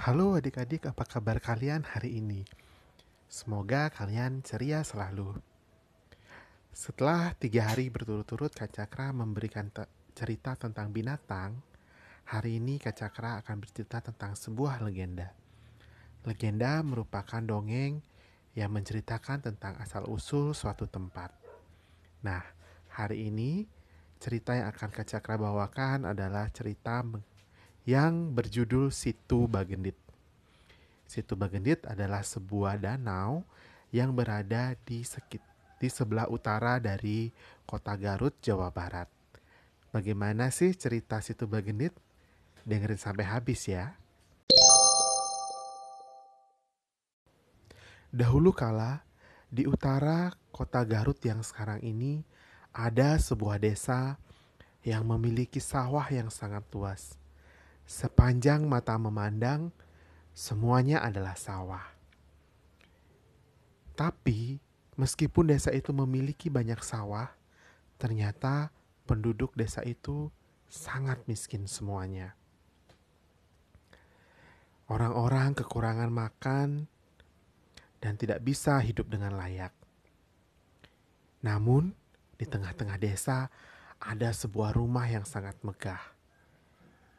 Halo adik-adik, apa kabar kalian hari ini? Semoga kalian ceria selalu. Setelah tiga hari berturut-turut Kak Cakra memberikan te- cerita tentang binatang, hari ini Kak Cakra akan bercerita tentang sebuah legenda. Legenda merupakan dongeng yang menceritakan tentang asal-usul suatu tempat. Nah, hari ini cerita yang akan Kak Cakra bawakan adalah cerita yang berjudul Situ Bagendit. Situ Bagendit adalah sebuah danau yang berada di sekit di sebelah utara dari kota Garut, Jawa Barat. Bagaimana sih cerita Situ Bagendit? Dengerin sampai habis ya. Dahulu kala, di utara kota Garut yang sekarang ini, ada sebuah desa yang memiliki sawah yang sangat luas. Sepanjang mata memandang, semuanya adalah sawah. Tapi, meskipun desa itu memiliki banyak sawah, ternyata penduduk desa itu sangat miskin semuanya. Orang-orang kekurangan makan dan tidak bisa hidup dengan layak. Namun, di tengah-tengah desa ada sebuah rumah yang sangat megah.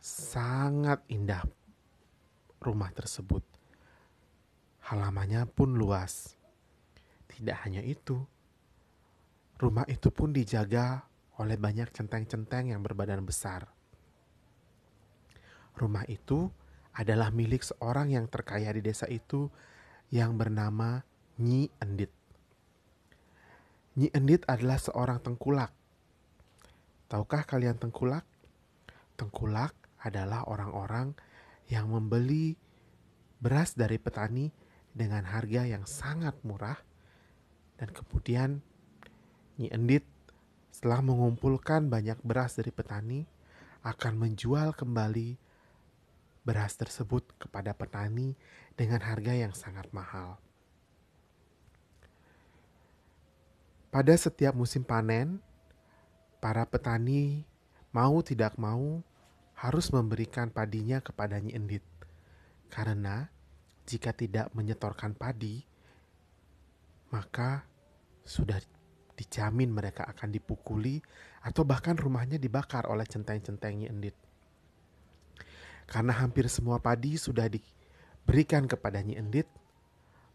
Sangat indah rumah tersebut. Halamannya pun luas. Tidak hanya itu, rumah itu pun dijaga oleh banyak centeng-centeng yang berbadan besar. Rumah itu adalah milik seorang yang terkaya di desa itu yang bernama Nyi Endit. Nyi Endit adalah seorang tengkulak. Tahukah kalian tengkulak? Tengkulak adalah orang-orang yang membeli beras dari petani dengan harga yang sangat murah dan kemudian Nyi Endit setelah mengumpulkan banyak beras dari petani akan menjual kembali beras tersebut kepada petani dengan harga yang sangat mahal. Pada setiap musim panen, para petani mau tidak mau harus memberikan padinya kepada Nyi Endit. Karena jika tidak menyetorkan padi, maka sudah dijamin mereka akan dipukuli atau bahkan rumahnya dibakar oleh centeng-centeng Nyi Endit. Karena hampir semua padi sudah diberikan kepada Nyi Endit,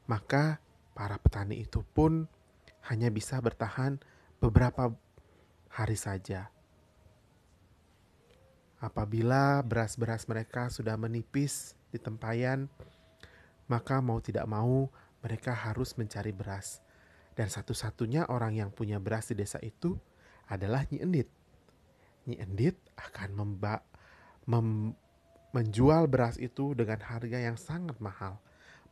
maka para petani itu pun hanya bisa bertahan beberapa hari saja. Apabila beras-beras mereka sudah menipis di tempayan, maka mau tidak mau mereka harus mencari beras. Dan satu-satunya orang yang punya beras di desa itu adalah Nyi Endit. Nyi Endit akan mem menjual beras itu dengan harga yang sangat mahal.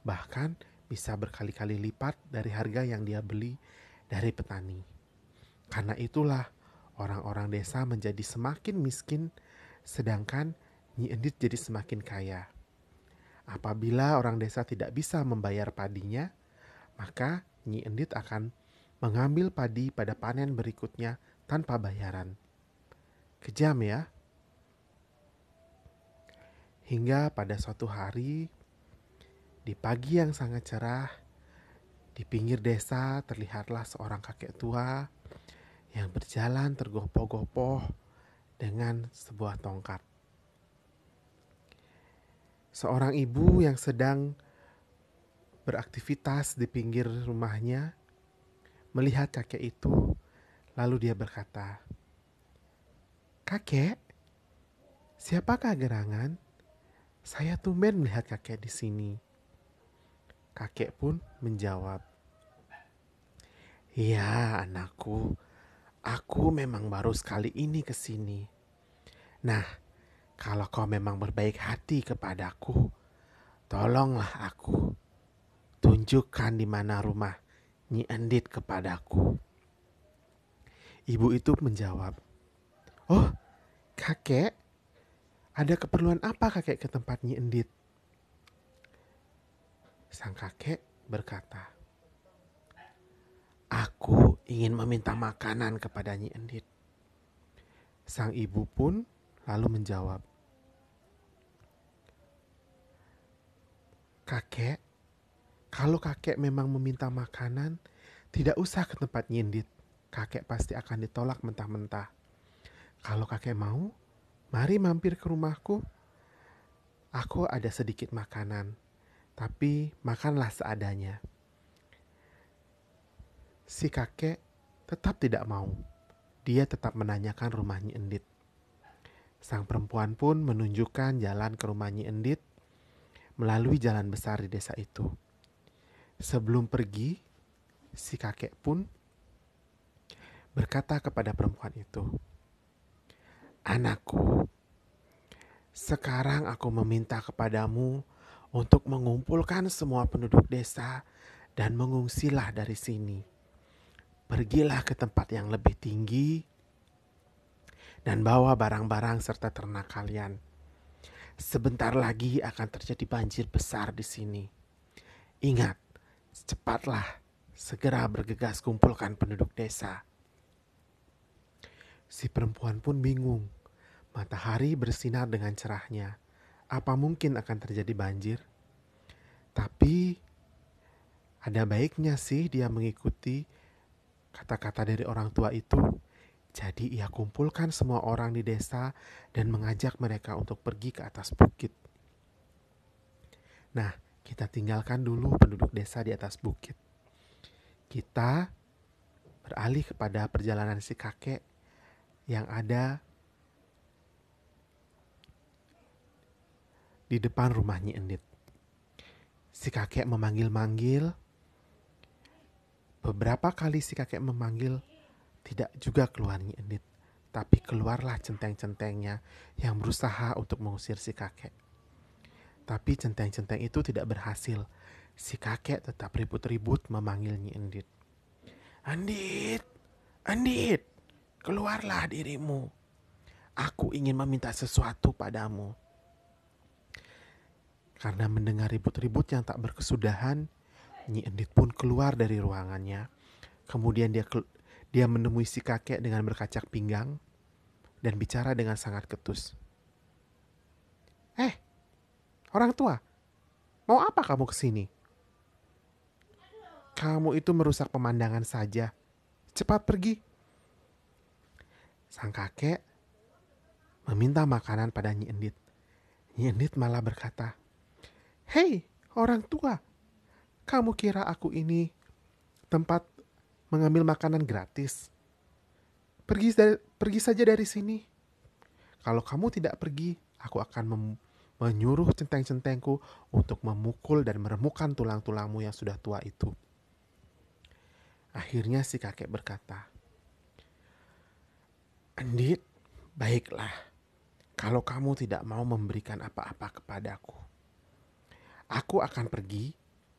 Bahkan bisa berkali-kali lipat dari harga yang dia beli dari petani. Karena itulah orang-orang desa menjadi semakin miskin sedangkan Nyi Endit jadi semakin kaya. Apabila orang desa tidak bisa membayar padinya, maka Nyi Endit akan mengambil padi pada panen berikutnya tanpa bayaran. Kejam ya. Hingga pada suatu hari, di pagi yang sangat cerah, di pinggir desa terlihatlah seorang kakek tua yang berjalan tergopoh-gopoh dengan sebuah tongkat. Seorang ibu yang sedang beraktivitas di pinggir rumahnya melihat kakek itu, lalu dia berkata, "Kakek, siapakah gerangan? Saya tumben melihat kakek di sini." Kakek pun menjawab, "Ya, anakku, aku memang baru sekali ini ke sini. Nah, kalau kau memang berbaik hati kepadaku, tolonglah aku. Tunjukkan di mana rumah Nyi Endit kepadaku." Ibu itu menjawab, "Oh, kakek, ada keperluan apa kakek ke tempat Nyi Endit?" Sang kakek berkata, Aku ingin meminta makanan kepada Nyi Endit. Sang ibu pun lalu menjawab, Kakek, kalau kakek memang meminta makanan, tidak usah ke tempat nyindit. Kakek pasti akan ditolak mentah-mentah. Kalau kakek mau, mari mampir ke rumahku. Aku ada sedikit makanan, tapi makanlah seadanya. Si kakek tetap tidak mau. Dia tetap menanyakan rumahnya Endit. Sang perempuan pun menunjukkan jalan ke rumahnya Endit melalui jalan besar di desa itu. Sebelum pergi, si kakek pun berkata kepada perempuan itu, "Anakku, sekarang aku meminta kepadamu untuk mengumpulkan semua penduduk desa dan mengungsilah dari sini. Pergilah ke tempat yang lebih tinggi dan bawa barang-barang serta ternak kalian." Sebentar lagi akan terjadi banjir besar di sini. Ingat, cepatlah segera bergegas kumpulkan penduduk desa. Si perempuan pun bingung. Matahari bersinar dengan cerahnya. Apa mungkin akan terjadi banjir? Tapi ada baiknya sih dia mengikuti kata-kata dari orang tua itu jadi ia kumpulkan semua orang di desa dan mengajak mereka untuk pergi ke atas bukit. Nah, kita tinggalkan dulu penduduk desa di atas bukit. Kita beralih kepada perjalanan si kakek yang ada di depan rumahnya Endit. Si kakek memanggil-manggil. Beberapa kali si kakek memanggil tidak juga keluar Endit, tapi keluarlah centeng-centengnya yang berusaha untuk mengusir si kakek. Tapi centeng-centeng itu tidak berhasil. Si kakek tetap ribut-ribut memanggil Nyi Endit. Andit, Andit, keluarlah dirimu. Aku ingin meminta sesuatu padamu. Karena mendengar ribut-ribut yang tak berkesudahan, Nyi Endit pun keluar dari ruangannya. Kemudian dia dia menemui si kakek dengan berkacak pinggang dan bicara dengan sangat ketus. Eh, orang tua, mau apa kamu ke sini? Kamu itu merusak pemandangan saja. Cepat pergi. Sang kakek meminta makanan pada Nyi Endit. Nyi Endit malah berkata, Hei, orang tua, kamu kira aku ini tempat mengambil makanan gratis. Pergi dari, pergi saja dari sini. Kalau kamu tidak pergi, aku akan mem- menyuruh centeng-centengku untuk memukul dan meremukkan tulang-tulangmu yang sudah tua itu. Akhirnya si kakek berkata, Andit, baiklah. Kalau kamu tidak mau memberikan apa-apa kepadaku, aku akan pergi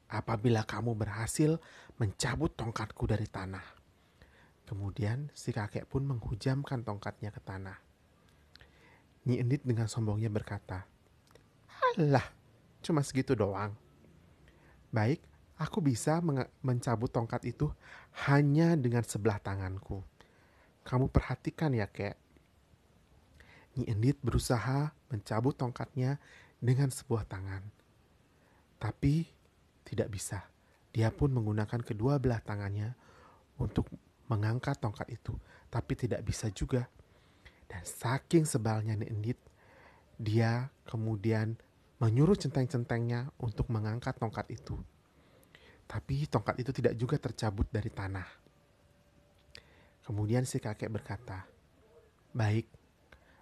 apabila kamu berhasil mencabut tongkatku dari tanah. Kemudian si kakek pun menghujamkan tongkatnya ke tanah. Nyi Endit dengan sombongnya berkata, Alah, cuma segitu doang. Baik, aku bisa mencabut tongkat itu hanya dengan sebelah tanganku. Kamu perhatikan ya, kek. Nyi Endit berusaha mencabut tongkatnya dengan sebuah tangan. Tapi tidak bisa. Dia pun menggunakan kedua belah tangannya untuk mengangkat tongkat itu, tapi tidak bisa juga. Dan saking sebalnya Nendit, dia kemudian menyuruh centeng-centengnya untuk mengangkat tongkat itu. Tapi tongkat itu tidak juga tercabut dari tanah. Kemudian si kakek berkata, "Baik,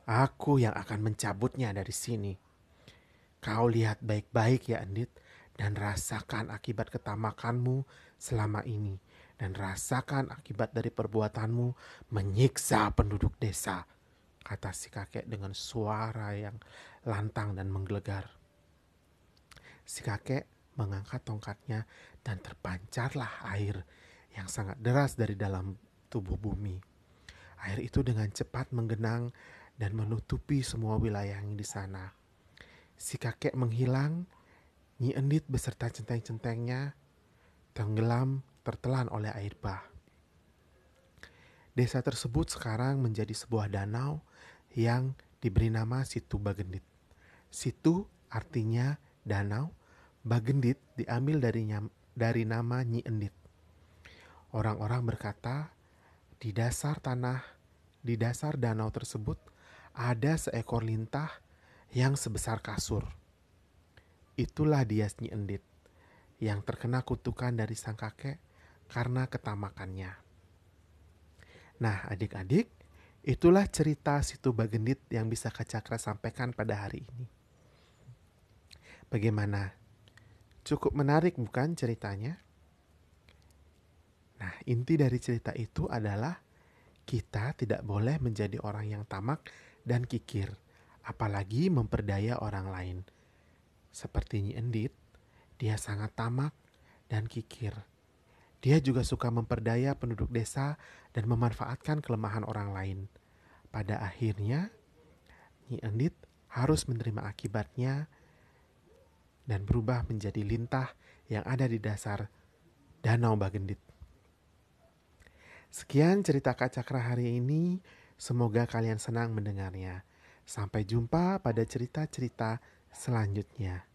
aku yang akan mencabutnya dari sini. Kau lihat baik-baik ya, Endit, dan rasakan akibat ketamakanmu selama ini. Dan rasakan akibat dari perbuatanmu menyiksa penduduk desa kata si kakek dengan suara yang lantang dan menggelegar. Si kakek mengangkat tongkatnya dan terpancarlah air yang sangat deras dari dalam tubuh bumi. Air itu dengan cepat menggenang dan menutupi semua wilayah yang di sana. Si kakek menghilang Nyi Endit beserta centeng-centengnya tenggelam tertelan oleh air bah. Desa tersebut sekarang menjadi sebuah danau yang diberi nama Situ Bagendit. Situ artinya danau, Bagendit diambil dari, dari nama Nyi Endit. Orang-orang berkata, di dasar tanah, di dasar danau tersebut ada seekor lintah yang sebesar kasur. Itulah dia Nyi Endit yang terkena kutukan dari sang kakek karena ketamakannya. Nah, adik-adik, itulah cerita situ Bagendit yang bisa Kak Cakra sampaikan pada hari ini. Bagaimana? Cukup menarik bukan ceritanya? Nah, inti dari cerita itu adalah kita tidak boleh menjadi orang yang tamak dan kikir, apalagi memperdaya orang lain. Seperti Nyi Endit, dia sangat tamak dan kikir. Dia juga suka memperdaya penduduk desa dan memanfaatkan kelemahan orang lain. Pada akhirnya, Nyi Endit harus menerima akibatnya dan berubah menjadi lintah yang ada di dasar Danau Bagendit. Sekian cerita Kak Cakra hari ini. Semoga kalian senang mendengarnya. Sampai jumpa pada cerita-cerita selanjutnya.